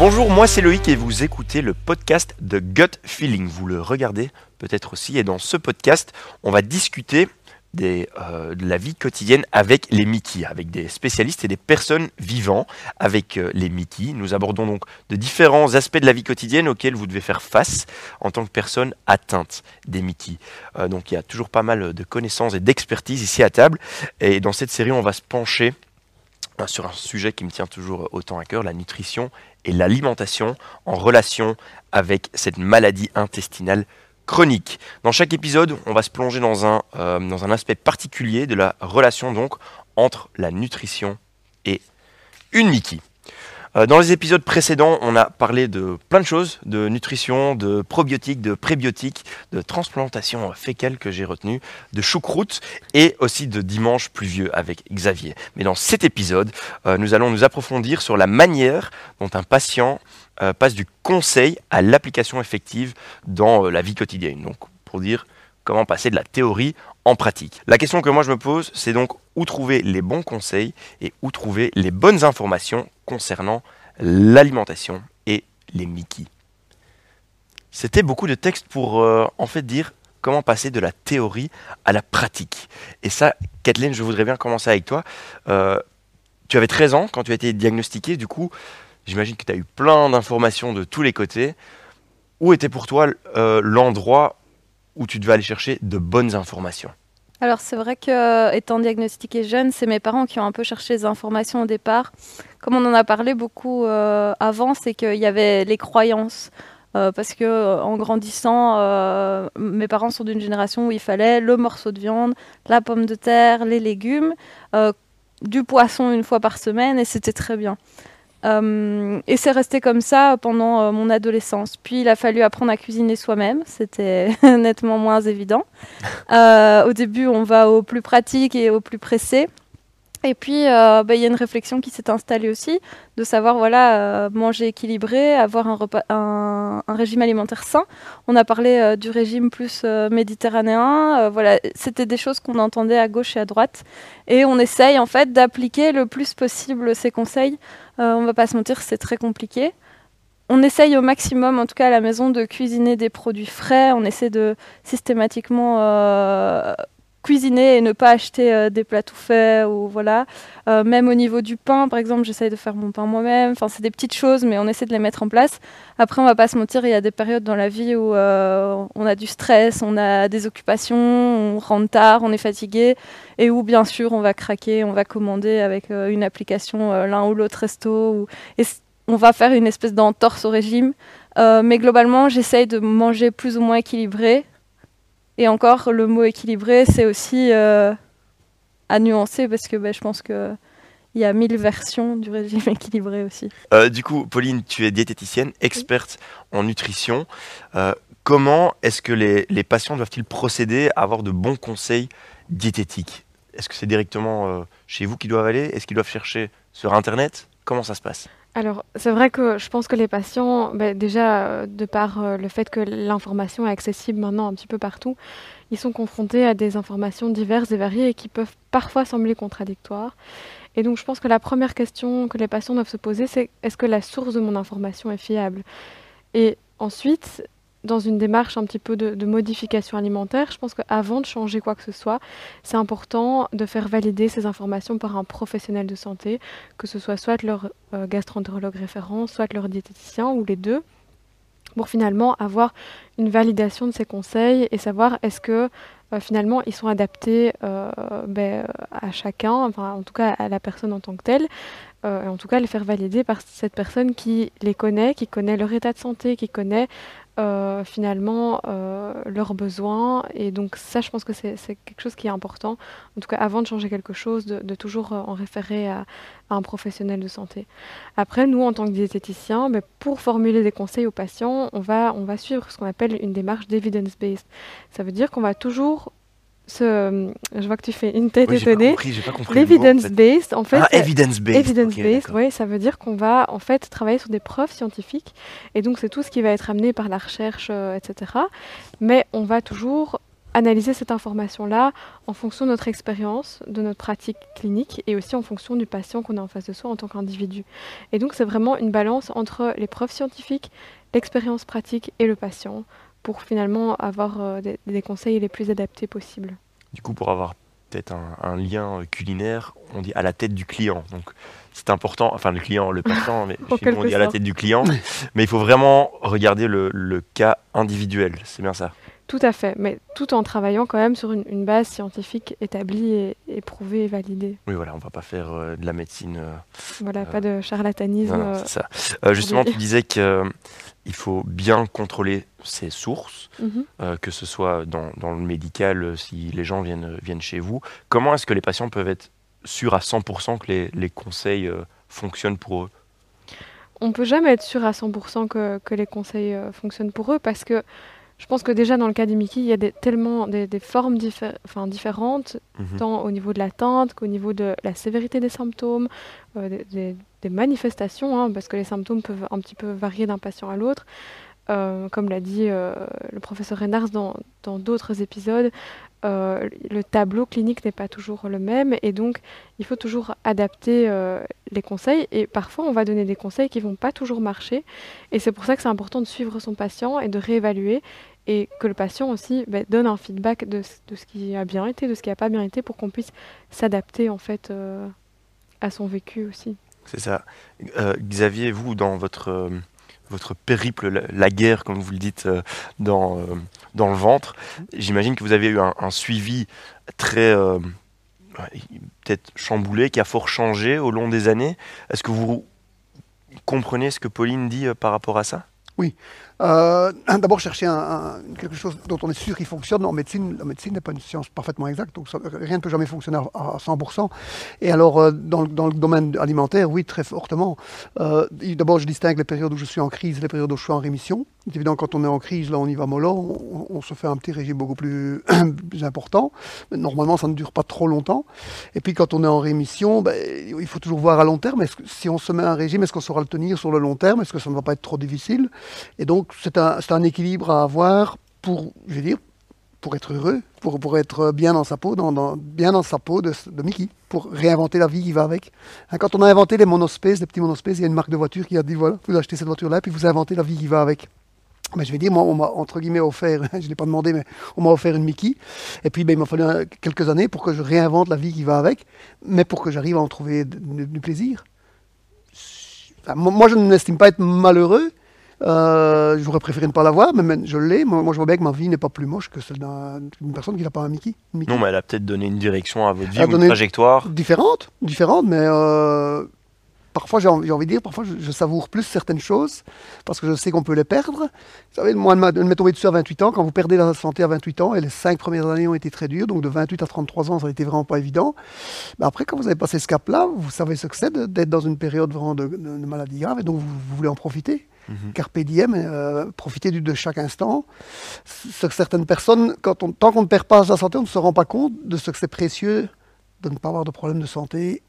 Bonjour, moi c'est Loïc et vous écoutez le podcast de Gut Feeling. Vous le regardez peut-être aussi et dans ce podcast, on va discuter euh, de la vie quotidienne avec les Mickey, avec des spécialistes et des personnes vivant avec euh, les Mickey. Nous abordons donc de différents aspects de la vie quotidienne auxquels vous devez faire face en tant que personne atteinte des Mickey. Euh, donc il y a toujours pas mal de connaissances et d'expertise ici à table. Et dans cette série, on va se pencher sur un sujet qui me tient toujours autant à cœur, la nutrition et l'alimentation en relation avec cette maladie intestinale chronique. Dans chaque épisode, on va se plonger dans un, euh, dans un aspect particulier de la relation donc entre la nutrition et une Mickey. Euh, dans les épisodes précédents, on a parlé de plein de choses, de nutrition, de probiotiques, de prébiotiques, de transplantation fécale que j'ai retenu, de choucroute et aussi de dimanche pluvieux avec Xavier. Mais dans cet épisode, euh, nous allons nous approfondir sur la manière dont un patient euh, passe du conseil à l'application effective dans la vie quotidienne. Donc pour dire comment passer de la théorie en pratique. La question que moi je me pose, c'est donc où trouver les bons conseils et où trouver les bonnes informations concernant l'alimentation et les Mickey. C'était beaucoup de textes pour euh, en fait dire comment passer de la théorie à la pratique. Et ça, Kathleen, je voudrais bien commencer avec toi. Euh, tu avais 13 ans quand tu as été diagnostiquée, du coup, j'imagine que tu as eu plein d'informations de tous les côtés. Où était pour toi euh, l'endroit où tu devais aller chercher de bonnes informations alors c'est vrai que étant diagnostiquée jeune, c'est mes parents qui ont un peu cherché les informations au départ. Comme on en a parlé beaucoup euh, avant, c'est qu'il y avait les croyances. Euh, parce que en grandissant, euh, mes parents sont d'une génération où il fallait le morceau de viande, la pomme de terre, les légumes, du poisson une fois par semaine, et c'était très bien. Euh, et c'est resté comme ça pendant euh, mon adolescence. Puis il a fallu apprendre à cuisiner soi-même, c'était nettement moins évident. Euh, au début, on va au plus pratique et au plus pressé. Et puis, bah, il y a une réflexion qui s'est installée aussi, de savoir, voilà, manger équilibré, avoir un, un, régime alimentaire sain. On a parlé du régime plus méditerranéen. voilà, c'était des choses qu'on entendait à gauche et à droite. Et on essaye, en fait, d'appliquer le plus possible ces conseils on va pas se mentir, c'est très compliqué. On essaye au maximum, en tout cas à la maison, de cuisiner des produits frais. On essaie de systématiquement euh, cuisiner et ne pas acheter euh, des plats tout faits ou voilà. même au niveau du pain, par exemple, j'essaye de faire mon pain moi-même. Enfin, c'est des petites choses, mais on essaie de les mettre en place. Après, on va pas se mentir, il y a des périodes dans la vie où on a du stress, on a des occupations, on rentre tard, on est fatigué et où bien sûr on va craquer, on va commander avec euh, une application euh, l'un ou l'autre resto, ou, et on va faire une espèce d'entorse au régime. Euh, mais globalement, j'essaye de manger plus ou moins équilibré. Et encore, le mot équilibré, c'est aussi à nuancer parce que ben, je pense que il y a mille versions du régime équilibré aussi. du coup, Pauline, tu es diététicienne, experte en nutrition. comment est-ce que les, les patients doivent-ils procéder à avoir de bons conseils diététiques? Est-ce que c'est directement euh, chez vous qu'ils doivent aller? Est-ce qu'ils doivent chercher sur Internet? Comment ça se passe? Alors, c'est vrai que je pense que les patients, ben, déjà, euh, de par euh, le fait que l'information est accessible maintenant un petit peu partout, ils sont confrontés à des informations diverses et variées et qui peuvent parfois sembler contradictoires. Et donc, je pense que la première question que les patients doivent se poser, c'est est-ce que la source de mon information est fiable? Et ensuite, dans une démarche un petit peu de, modification alimentaire, je pense qu'avant de changer quoi que ce soit, c'est important de faire valider ces informations par un professionnel de santé, que ce soit soit leur euh, gastroentérologue référent, soit leur diététicien ou les deux, pour finalement avoir une validation de ces conseils et savoir est-ce que euh, finalement ils sont adaptés euh, ben, à chacun, enfin en tout cas à la personne en tant que telle, et en tout cas les faire valider par cette personne qui les connaît, qui connaît leur état de santé, qui connaît euh, finalement euh, leurs besoins. Et donc ça, je pense que c'est quelque chose qui est important. En tout cas, avant de changer quelque chose, de, toujours euh, en référer à, un professionnel de santé. Après, nous, en tant que diététiciens, mais pour formuler des conseils aux patients, on va, on va suivre ce qu'on appelle une démarche d'evidence-based. Ça veut dire qu'on va toujours je vois que tu fais une tête oui, étonnée. L'evidence-based, en fait. Ah, evidence-based. Evidence-based, oui, ça veut dire qu'on va en fait travailler sur des preuves scientifiques. Et donc, c'est tout ce qui va être amené par la recherche, euh, etc. Mais on va toujours analyser cette information-là en fonction de notre expérience, de notre pratique clinique et aussi en fonction du patient qu'on a en face de soi en tant qu'individu. Et donc c'est vraiment une balance entre les preuves scientifiques, l'expérience pratique et le patient pour finalement avoir euh, des, des conseils les plus adaptés possibles. Du coup, pour avoir peut-être un, lien culinaire, on dit à la tête du client. Donc c'est important, enfin le client, le patient, mais chez on dit à la tête du client. mais il faut vraiment regarder le, le cas individuel, c'est bien ça. Tout à fait, mais tout en travaillant quand même sur une, base scientifique établie et éprouvée et validée. Oui, voilà, on ne va pas faire euh, de la médecine. Euh, voilà, pas de charlatanisme. c'est ça. justement, tu disais que il faut bien contrôler ses sources, mhm. euh, que ce soit dans, dans, le médical, euh, si les gens viennent, viennent chez vous. Comment est-ce que les patients peuvent être sûrs à 100% que les, les conseils euh, fonctionnent pour eux? On ne peut jamais être sûr à 100% que, que les conseils fonctionnent pour eux parce que je pense que déjà dans le cas des Mickey, il y a des, tellement des, des formes enfin, différentes, mhm. tant au niveau de l'atteinte qu'au niveau de la sévérité des symptômes, des, des manifestations, hein, parce que les symptômes peuvent un petit peu varier d'un patient à l'autre. Euh, comme l'a dit euh, le professeur Reynars dans d'autres épisodes, euh, le tableau clinique n'est pas toujours le même et donc il faut toujours adapter les conseils et parfois on va donner des conseils qui vont pas toujours marcher et c'est pour ça que c'est important de suivre son patient et de réévaluer et que le patient aussi ben, donne un feedback de, de, ce qui a bien été, de ce qui n'a pas bien été pour qu'on puisse s'adapter en fait à son vécu aussi. C'est ça. Xavier, vous, dans votre, votre périple, la, guerre, comme vous le dites, euh, dans, dans le ventre, j'imagine que vous avez eu un, suivi très peut-être chamboulé, qui a fort changé au long des années. Est-ce que vous comprenez ce que Pauline dit par rapport à ça? Oui. Euh, d'abord, chercher un, quelque chose dont on est sûr qu'il fonctionne. En médecine, la médecine n'est pas une science parfaitement exacte, donc rien ne peut jamais fonctionner à, 100%. Et alors, euh, dans, dans, le domaine alimentaire, oui, très fortement. Euh, d'abord, je distingue les périodes où je suis en crise et les périodes où je suis en rémission. C'est évident, quand on est en crise, là, on y va mollo, on, se fait un petit régime beaucoup plus, important. Normalement, ça ne dure pas trop longtemps. Et puis, quand on est en rémission, ben, il faut toujours voir à long terme. Est-ce que, si on se met un régime, est-ce qu'on saura le tenir sur le long terme? Est-ce que ça ne va pas être trop difficile? Et donc, c'est un, un, équilibre à avoir pour, je veux dire, pour être heureux, pour, pour être bien dans sa peau, dans, bien dans sa peau de, Mickey, pour réinventer la vie qui va avec. Hein, quand on a inventé les monospaces, les petits monospaces, il y a une marque de voiture qui a dit voilà, vous achetez cette voiture-là, puis vous inventez la vie qui va avec. Mais je vais dire, moi, on m'a entre guillemets offert, je ne l'ai pas demandé, mais on m'a offert une Mickey. Et puis, ben, il m'a fallu quelques années pour que je réinvente la vie qui va avec, mais pour que j'arrive à en trouver du plaisir. moi, je n'estime pas être malheureux, euh, J'aurais préféré ne pas l'avoir, mais je l'ai. Moi, je vois bien que ma vie n'est pas plus moche que celle d'une personne qui n'a pas un Mickey, Non, mais elle a peut-être donné une direction à votre vie, une trajectoire. Différente, différente, mais euh, parfois j'ai envie, de dire, parfois je, savoure plus certaines choses parce que je sais qu'on peut les perdre. Vous savez, moi, elle m'est tombée dessus à 28 ans. Quand vous perdez la santé à 28 ans, et les 5 premières années ont été très dures, donc de 28 à 33 ans, ça a été vraiment pas évident. Mais après, quand vous avez passé ce cap-là, vous savez ce que c'est d'être dans une période vraiment de, maladie grave, et donc vous voulez en profiter. Mhm. Carpe diem, euh, profiter de chaque instant. Ce que certaines personnes, quand on, tant qu'on ne perd pas sa santé, on ne se rend pas compte de ce que c'est précieux de ne pas avoir de problème de santé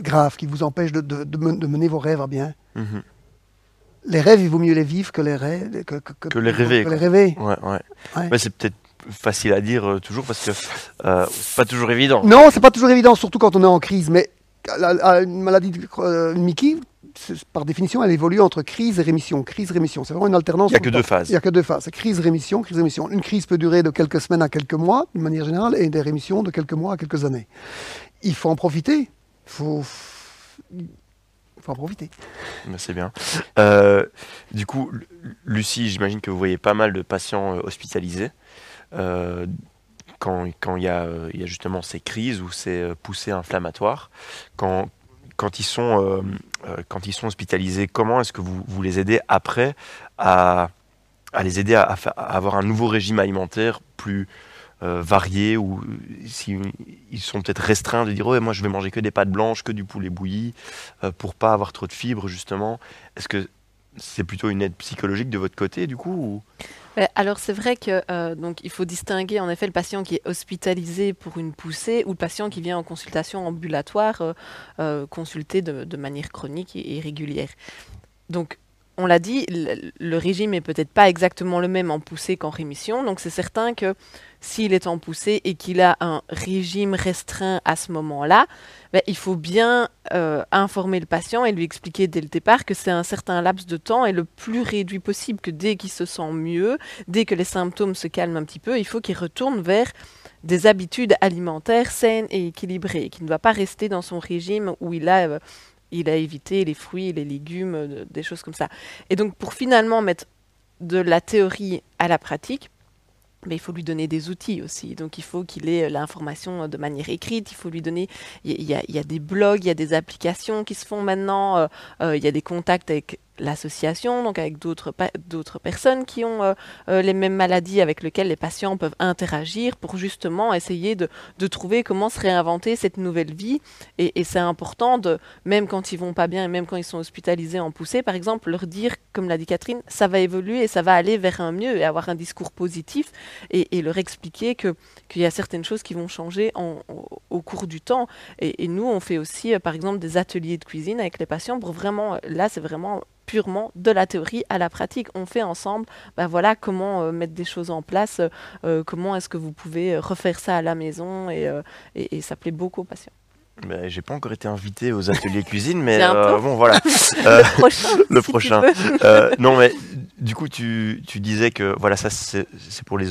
grave qui vous empêche de, de, mener vos rêves à bien. Mhm. Les rêves, il vaut mieux les vivre que les rêver. Que, que, les rêver. les rêver. Ouais, ouais. Mais c'est peut-être facile à dire euh, toujours parce que euh, c'est pas toujours évident. Non, c'est pas toujours évident, surtout quand on est en crise. Mais une maladie de Mickey, par définition, elle évolue entre crise et rémission. Crise-rémission, c'est vraiment une alternance. Il n'y a que deux phases. Il n'y a que deux phases. Crise-rémission, crise-rémission. Une crise peut durer de quelques semaines à quelques mois, d'une manière générale, et des rémissions de quelques mois à quelques années. Il faut en profiter. Il faut, faut en profiter. C'est bien. Euh, du coup, Lucie, j'imagine que vous voyez pas mal de patients euh, hospitalisés. Euh, quand, quand il, y a, il y a justement ces crises ou ces poussées inflammatoires, quand, quand ils sont, euh, quand ils sont hospitalisés, comment est-ce que vous, vous les aidez après à, les aider à, avoir un nouveau régime alimentaire plus euh, varié ou s'ils ils sont peut-être restreints de dire oh, moi je vais manger que des pâtes blanches, que du poulet bouilli pour pas avoir trop de fibres justement. Est-ce que c'est plutôt une aide psychologique de votre côté du coup ou alors c'est vrai que euh, donc il faut distinguer en effet le patient qui est hospitalisé pour une poussée ou le patient qui vient en consultation ambulatoire euh, euh, consulter de, manière chronique et, régulière. Donc on l'a dit, le, régime est peut-être pas exactement le même en poussée qu'en rémission. Donc c'est certain que s'il est en poussée et qu'il a un régime restreint à ce moment-là, ben, il faut bien euh, informer le patient et lui expliquer dès le départ que c'est un certain laps de temps et le plus réduit possible, que dès qu'il se sent mieux, dès que les symptômes se calment un petit peu, il faut qu'il retourne vers des habitudes alimentaires saines et équilibrées, qu'il ne va pas rester dans son régime où il a... Euh, il a évité les fruits, les légumes, euh, des choses comme ça. Et donc pour finalement mettre de la théorie à la pratique, mais il faut lui donner des outils aussi. Donc il faut qu'il ait euh, l'information euh, de manière écrite, il faut lui donner... Il y, a, des blogs, il y a des applications qui se font maintenant, il y a des contacts avec l'association, donc avec d'autres personnes qui ont euh, euh, les mêmes maladies avec lesquelles les patients peuvent interagir pour justement essayer de, de trouver comment se réinventer cette nouvelle vie. Et, c'est important même quand ils vont pas bien et même quand ils sont hospitalisés en poussée, par exemple, leur dire, comme l'a dit Catherine, ça va évoluer et ça va aller vers un mieux et avoir un discours positif et, leur expliquer que qu'il y a certaines choses qui vont changer au, cours du temps. Et, et, nous, on fait aussi, euh, par exemple, des ateliers de cuisine avec les patients pour vraiment, là, c'est vraiment purement de la théorie à la pratique. On fait ensemble, ben voilà, comment euh, mettre des choses en place, euh, comment est-ce que vous pouvez euh, refaire ça à la maison, et, et, ça plaît beaucoup aux patients. Ben, j'ai pas encore été invité aux ateliers cuisine, mais bon voilà. le prochain. le prochain. non mais du coup tu, tu disais que voilà ça c'est pour les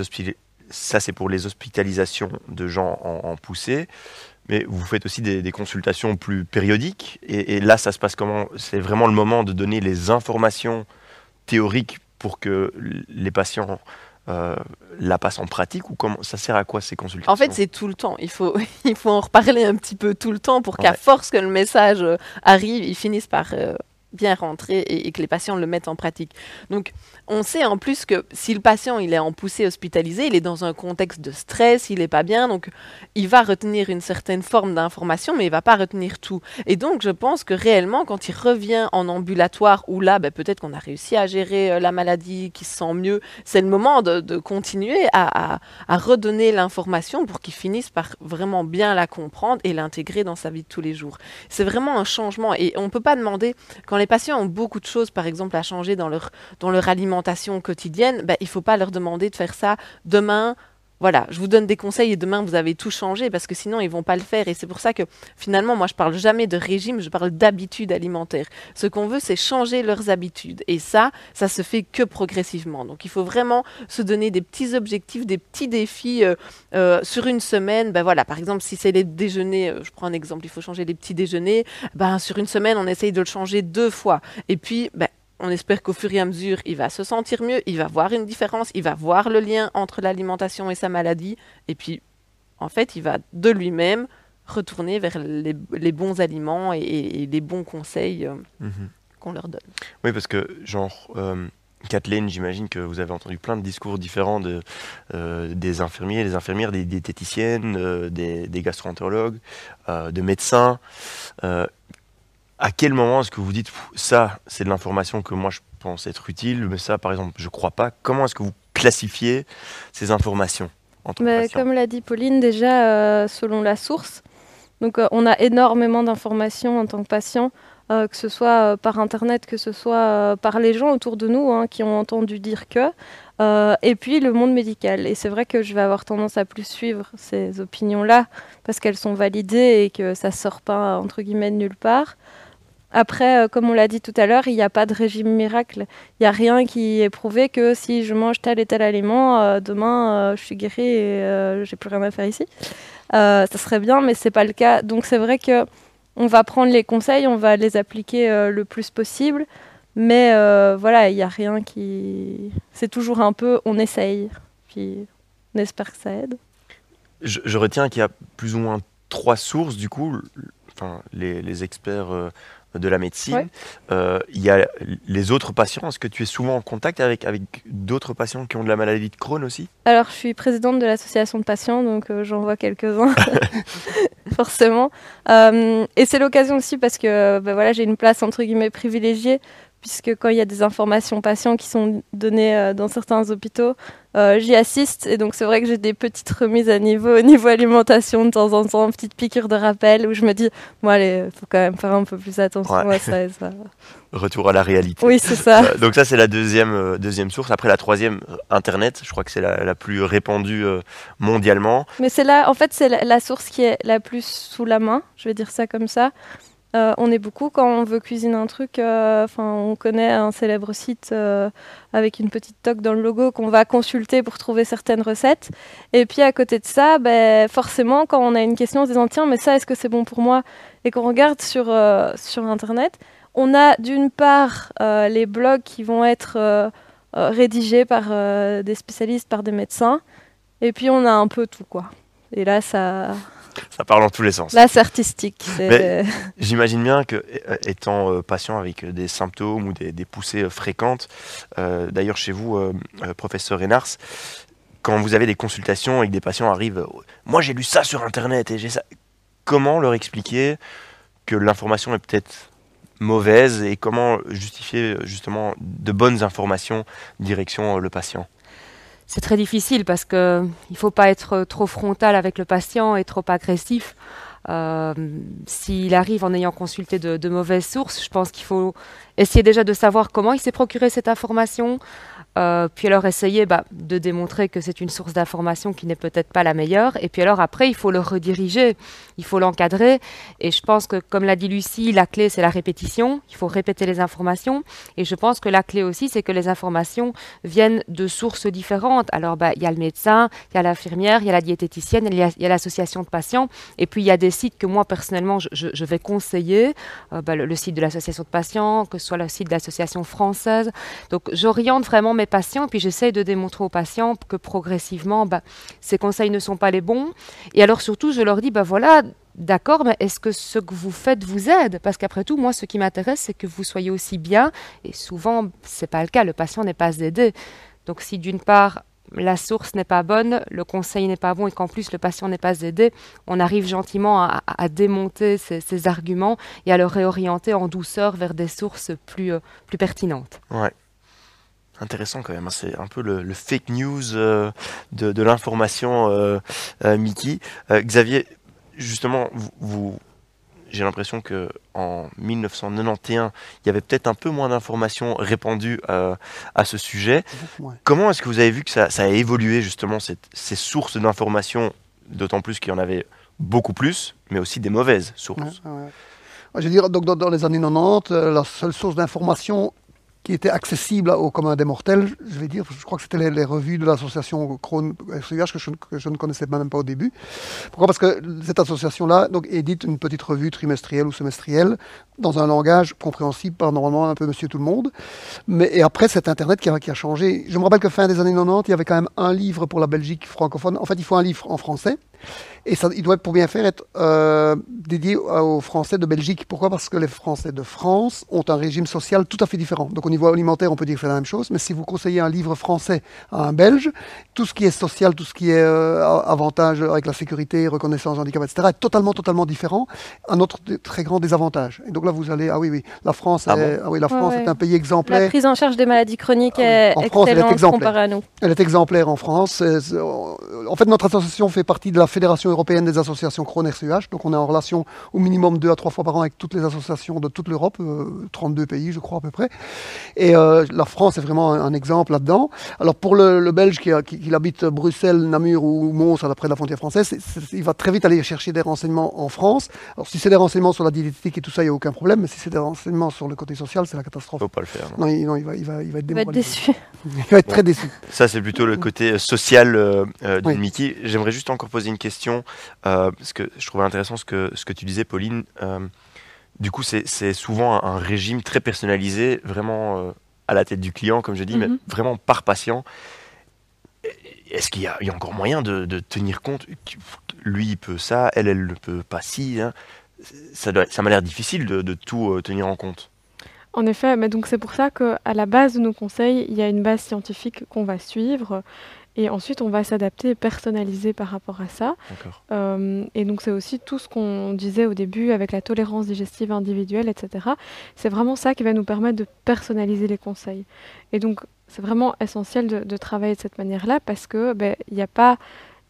ça c'est pour les hospitalisations de gens en, en poussée mais vous faites aussi des, consultations plus périodiques. Et, là, ça se passe comment? C'est vraiment le moment de donner les informations théoriques pour que les patients euh, la passent en pratique ou comment? Ça sert à quoi ces consultations? En fait, c'est tout le temps. Il faut, il faut en reparler un petit peu tout le temps pour qu'à force que le message euh, arrive, ils finissent par euh, bien rentrer et, que les patients le mettent en pratique. Donc, on sait en plus que si le patient il est en poussée hospitalisé, il est dans un contexte de stress, il n'est pas bien, donc il va retenir une certaine forme d'information, mais il va pas retenir tout. Et donc, je pense que réellement, quand il revient en ambulatoire, où là, ben, peut-être qu'on a réussi à gérer euh, la maladie, qu'il se sent mieux, c'est le moment de, continuer à, à redonner l'information pour qu'il finisse par vraiment bien la comprendre et l'intégrer dans sa vie de tous les jours. C'est vraiment un changement et on ne peut pas demander quand les patients ont beaucoup de choses, par exemple, à changer dans leur, dans leur alimentation quotidienne, ben, il ne faut pas leur demander de faire ça demain voilà, je vous donne des conseils et demain vous avez tout changé parce que sinon ils vont pas le faire. Et c'est pour ça que finalement, moi je parle jamais de régime, je parle d'habitude alimentaire. Ce qu'on veut, c'est changer leurs habitudes. Et ça, ça se fait que progressivement. Donc il faut vraiment se donner des petits objectifs, des petits défis euh, euh, sur une semaine. Ben voilà, par exemple, si c'est les déjeuners, euh, je prends un exemple, il faut changer les petits déjeuners. Ben sur une semaine, on essaye de le changer deux fois. Et puis, ben, on espère qu'au fur et à mesure, il va se sentir mieux, il va voir une différence, il va voir le lien entre l'alimentation et sa maladie. Et puis, en fait, il va de lui-même retourner vers les, bons aliments et, les bons conseils euh, mhm. qu'on leur donne. Oui, parce que, genre, euh, Kathleen, j'imagine que vous avez entendu plein de discours différents de, euh, des infirmiers, des infirmières, des diététiciennes, des, des gastroentérologues, de médecins à quel moment est-ce que vous dites ça, c'est de l'information que moi je pense être utile, mais ça, par exemple, je crois pas. Comment est-ce que vous classifiez ces informations entre mais Comme l'a dit Pauline, déjà euh, selon la source. Donc, euh, on a énormément d'informations en tant que patient, euh, que ce soit par internet, que ce soit par les gens autour de nous hein, qui ont entendu dire que. et puis le monde médical. Et c'est vrai que je vais avoir tendance à plus suivre ces opinions-là parce qu'elles sont validées et que ça sort pas entre guillemets de nulle part. Après, euh, comme on l'a dit tout à l'heure, il n'y a pas de régime miracle. Il n'y a rien qui est prouvé que si je mange tel et tel aliment, euh, demain euh, je suis guérie et j'ai plus rien à faire ici. ça serait bien, mais c'est pas le cas. Donc c'est vrai que on va prendre les conseils, on va les appliquer le plus possible, mais voilà, il n'y a rien qui. C'est toujours un peu, on essaye, puis on espère que ça aide. Je, retiens qu'il y a plus ou moins trois sources du coup. Enfin, les experts de la médecine. Euh, il y a les autres patients. Est-ce que tu es souvent en contact avec, avec d'autres patients qui ont de la maladie de Crohn aussi? Alors, je suis présidente de l'association de patients, donc euh, j'en vois quelques-uns, forcément. Euh, et c'est l'occasion aussi parce que ben voilà, j'ai une place entre guillemets privilégiée puisque quand il y a des informations patients qui sont données euh, dans certains hôpitaux, euh, j'y assiste. Et donc c'est vrai que j'ai des petites remises à niveau au niveau alimentation de temps en temps, petite piqûre de rappel où je me dis, bon allez, faut quand même faire un peu plus attention Ouais. à ça, et ça. Retour à la réalité. Oui, c'est ça. Euh, donc ça c'est la deuxième, euh, deuxième source. Après la troisième, euh, Internet, je crois que c'est la, la plus répandue euh, mondialement. Mais c'est là, en fait, c'est la, la source qui est la plus sous la main, je vais dire ça comme ça. Euh, on est beaucoup quand on veut cuisiner un truc. euh, Enfin, on connaît un célèbre site euh, avec une petite toque dans le logo qu'on va consulter pour trouver certaines recettes. Et puis à côté de ça, ben, forcément, quand on a une question en se disant tiens, mais ça, est-ce que c'est bon pour moi? Et qu'on regarde sur sur internet, on a d'une part les blogs qui vont être rédigés par des spécialistes, par des médecins. Et puis on a un peu tout quoi. Et là ça, Ça parle dans tous les sens. là c'est artistique. Mais- J'imagine bien que, euh, étant euh, patient avec des symptômes ou des, des poussées euh, fréquentes, euh, d'ailleurs chez vous, euh, professeur Renars, quand vous avez des consultations et que des patients arrivent, moi j'ai lu ça sur internet et j'ai ça. Comment leur expliquer que l'information est peut-être mauvaise et comment justifier justement de bonnes informations direction le patient? C'est très difficile parce que il faut pas être trop frontal avec le patient et trop agressif. Euh, S'il arrive en ayant consulté de, de mauvaises sources, je pense qu'il faut essayer déjà de savoir comment il s'est procuré cette information, euh, puis alors essayer bah, de démontrer que c'est une source d'information qui n'est peut-être pas la meilleure, et puis alors après il faut le rediriger, il faut l'encadrer, et je pense que comme l'a dit Lucie, la clé c'est la répétition, il faut répéter les informations, et je pense que la clé aussi c'est que les informations viennent de sources différentes. Alors, bah, il y a le médecin, il y a l'infirmière, il y a la diététicienne, il y a, l'association de patients. Et puis, il y a des sites que moi, personnellement, je, vais conseiller. Euh, bah, le, le site de l'association de patients, que ce soit le site de l'association française. Donc, j'oriente vraiment mes patients puis j'essaye de démontrer aux patients que progressivement, bah, ces conseils ne sont pas les bons. Et alors, surtout, je leur dis, bah voilà, D'accord, mais est-ce que ce que vous faites vous aide? Parce qu'après tout, moi, ce qui m'intéresse, c'est que vous soyez aussi bien. Et souvent, c'est pas le cas. Le patient n'est pas aidé. Donc, si d'une part la source n'est pas bonne, le conseil n'est pas bon et qu'en plus le patient n'est pas aidé, on arrive gentiment à, démonter ces, arguments et à le réorienter en douceur vers des sources plus, euh, pertinentes. Ouais. Intéressant quand même, hein. c'est un peu le, fake news euh, de, l'information, euh, Mickey. Xavier, justement, vous- j'ai l'impression que en 1991, il y avait peut-être un peu moins d'informations répandues euh, à ce sujet. Comment est-ce que vous avez vu que ça, ça a évolué justement cette- ces sources d'informations, d'autant plus qu'il y en avait beaucoup plus, mais aussi des mauvaises sources? Ouais, ouais, ouais. Je veux dire, donc, dans, dans les années 90, euh, la seule source d'information qui était accessible au commun des mortels, je vais dire, je crois que c'était les, revues de l'association Crohn SIH que je, ne connaissais même pas au début. Pourquoi? Parce que cette association-là édite une petite revue trimestrielle ou semestrielle dans un langage compréhensible par normalement un peu monsieur tout le monde. Mais, et après, c'est Internet qui a changé. Je me rappelle que fin des années 90, il y avait quand même un livre pour la Belgique francophone. En fait, il faut un livre en français. Et ça, il doit, pour bien faire, être euh, dédié aux Français de Belgique. Pourquoi? Parce que les Français de France ont un régime social tout à fait différent. Donc au niveau alimentaire, on peut dire que c'est la même chose. Mais si vous conseillez un livre français à un Belge, tout ce qui est social, tout ce qui est euh, avantage avec la sécurité, reconnaissance, handicap, etc., est totalement, totalement différent. Un autre très grand désavantage. Et donc là, vous allez, ah oui, oui, la France, Ah est, ah oui, la France ouais. est un pays La exemplaire. prise en charge des maladies chroniques Ah oui. est En France, elle est excellente exemplaire. comparée à nous. Elle est exemplaire en France. En fait, notre association fait partie de la Fédération européenne des associations Crohn-RCH. Donc, on est en relation au minimum deux à trois fois par an avec toutes les associations de toute l'Europe, euh, 32 pays, je crois, à peu près. Et euh, la France est vraiment un, un exemple là-dedans. Alors, pour le, le Belge qui, a- qui- qui habite Bruxelles, Namur ou Mons, à la- près de la frontière française, il va très vite aller chercher des renseignements en France. Alors, si c'est des renseignements sur la diététique et tout ça, il n'y a aucun problème. Mais si c'est des renseignements sur le côté social, c'est la catastrophe. Faut pas le faire. non. Non, il, non, il va, il, va, il va être va déçu. Il va être très déçu. Ça, c'est plutôt le côté euh, social euh, euh, de Oui. Mickey. J'aimerais juste encore poser une question, euh, parce que je trouvais intéressant ce que, ce que tu disais, Pauline. Euh, du coup, c'est souvent un, un régime très personnalisé, vraiment euh, à la tête du client, comme je dis, mais Mhm. vraiment par patient. Est-ce qu'il y, y a encore moyen de, de tenir compte Lui, il peut ça, elle, elle ne peut pas si. hein? Ça doit- ça m'a l'air difficile de, de tout euh, tenir en compte. En effet, mais donc c'est pour ça qu'à la base de nos conseils, il y a une base scientifique qu'on va suivre. Et ensuite, on va s'adapter et personnaliser par rapport à ça. Euh, et donc, c'est aussi tout ce qu'on disait au début avec la tolérance digestive individuelle, etc. C'est vraiment ça qui va nous permettre de personnaliser les conseils. Et donc, c'est vraiment essentiel de, travailler de cette manière-là parce que ben, il n'y a pas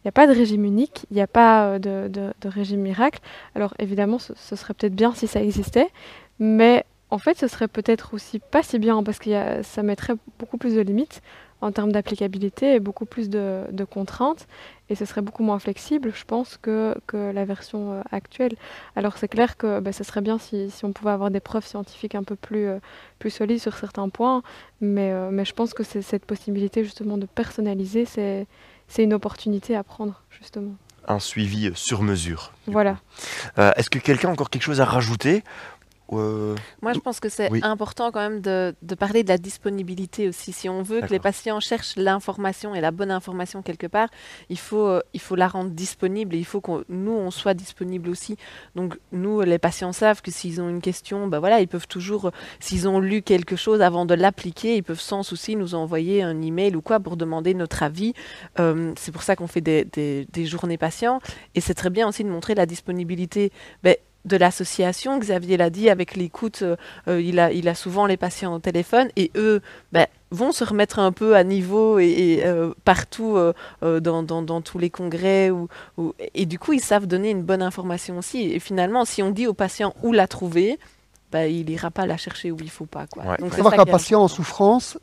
il n'y a pas de régime unique, il n'y a pas euh, de, de, régime miracle. Alors évidemment, ce, ce serait peut-être bien si ça existait, mais en fait, ce serait peut-être aussi pas si bien parce que ça mettrait beaucoup plus de limites en termes d'applicabilité et beaucoup plus de, contraintes. Et ce serait beaucoup moins flexible, je pense, que, que la version euh, actuelle. Alors c'est clair que bah, ce serait bien si, si, on pouvait avoir des preuves scientifiques un peu plus, euh, plus solides sur certains points. Mais, euh, mais je pense que cette possibilité justement de personnaliser, c'est une opportunité à prendre, justement un suivi sur mesure. Voilà. Est-ce que quelqu'un a encore quelque chose à rajouter euh, Moi, je pense que c'est important quand même de, parler de la disponibilité aussi. Si on veut que les patients cherchent l'information et la bonne information quelque part, il faut, euh, il faut la rendre disponible et il faut que nous, on soit disponible aussi. Donc, nous, les patients savent que s'ils ont une question, ben voilà, ils peuvent toujours, s'ils ont lu quelque chose avant de l'appliquer, ils peuvent sans souci nous envoyer un email ou quoi pour demander notre avis. Euh, c'est pour ça qu'on fait des, des, journées patients. Et c'est très bien aussi de montrer la disponibilité. Ben, de l'association. Xavier l'a dit, avec l'écoute, euh, euh, il, a, souvent les patients au téléphone et eux ben, vont se remettre un peu à niveau et, euh, partout dans, tous les congrès. Et du coup, ils savent donner une bonne information aussi. Et finalement, si on dit au patient où la trouver, bah, il n'ira pas la chercher où il ne faut pas. Quoi. il faut savoir qu'un patient en souffrance,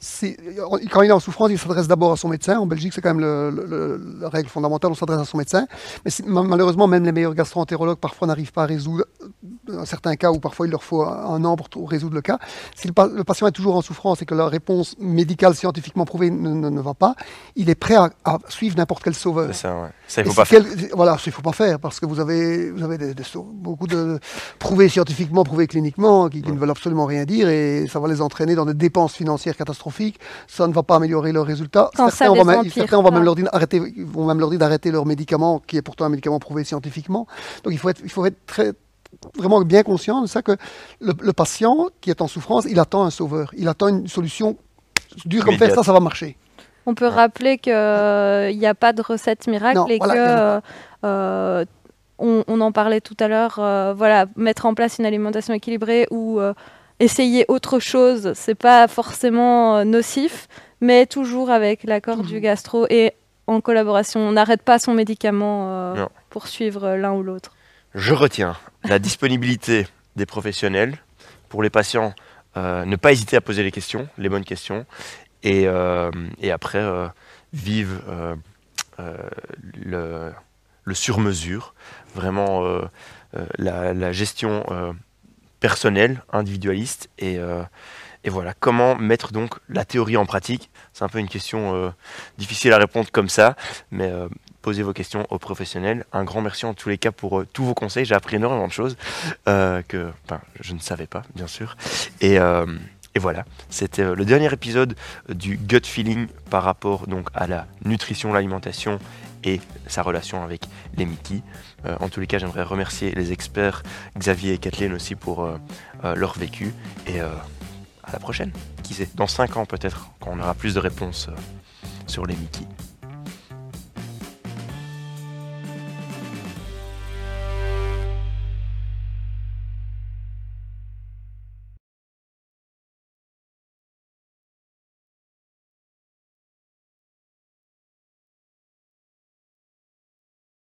quand il est en souffrance, il s'adresse d'abord à son médecin. En Belgique, c'est quand même le, la règle fondamentale, on s'adresse à son médecin. Mais malheureusement, même les meilleurs gastro-entérologues parfois n'arrivent pas à résoudre un certain cas où parfois il leur faut un an pour résoudre le cas. Si le, patient est toujours en souffrance et que la réponse médicale scientifiquement prouvée ne, va pas, il est prêt à, suivre n'importe quel sauveur. Ça, ouais. ça, il faut pas faire. Voilà, il faut pas faire parce que vous avez, vous avez beaucoup de prouvés scientifiquement, prouvés cliniquement qui, ne veulent absolument rien dire et ça va les entraîner dans des dépenses financières catastrophiques. Ça ne va pas améliorer leurs résultats. certains, on va, certains vont même leur dire arrêter, vont même leur dire d'arrêter leur médicament qui est pourtant un médicament prouvé scientifiquement. Donc il faut être, il faut être très vraiment bien conscient de ça que le, patient qui est en souffrance, il attend un sauveur, il attend une solution dure comme faire ça, ça va marcher. On peut rappeler qu'il n'y a pas de recette miracle et que euh, on, en parlait tout à l'heure, euh, voilà, mettre en place une alimentation équilibrée ou euh, essayer autre chose, c'est pas forcément euh, nocif, mais toujours avec l'accord du gastro et en collaboration. On n'arrête pas son médicament pour suivre l'un ou l'autre. Je retiens la disponibilité des professionnels pour les patients. ne pas hésiter à poser les questions, les bonnes questions, et, et après vivre le le sur-mesure, vraiment euh, euh, la, gestion euh, personnelle, individualiste, et, voilà, comment mettre donc la théorie en pratique? C'est un peu une question difficile à répondre comme ça, mais posez vos questions aux professionnels. Un grand merci en tous les cas pour tous vos conseils. J'ai appris énormément de choses que je ne savais pas, bien sûr. Et, et voilà, c'était le dernier épisode du gut feeling par rapport donc à la nutrition, l'alimentation et sa relation avec les Mickey. Euh, en tous les cas, j'aimerais remercier les experts Xavier et Kathleen aussi pour euh, euh, leur vécu. Et à la prochaine. Qui sait, dans 5 ans peut-être, quand on aura plus de réponses sur les Mickey.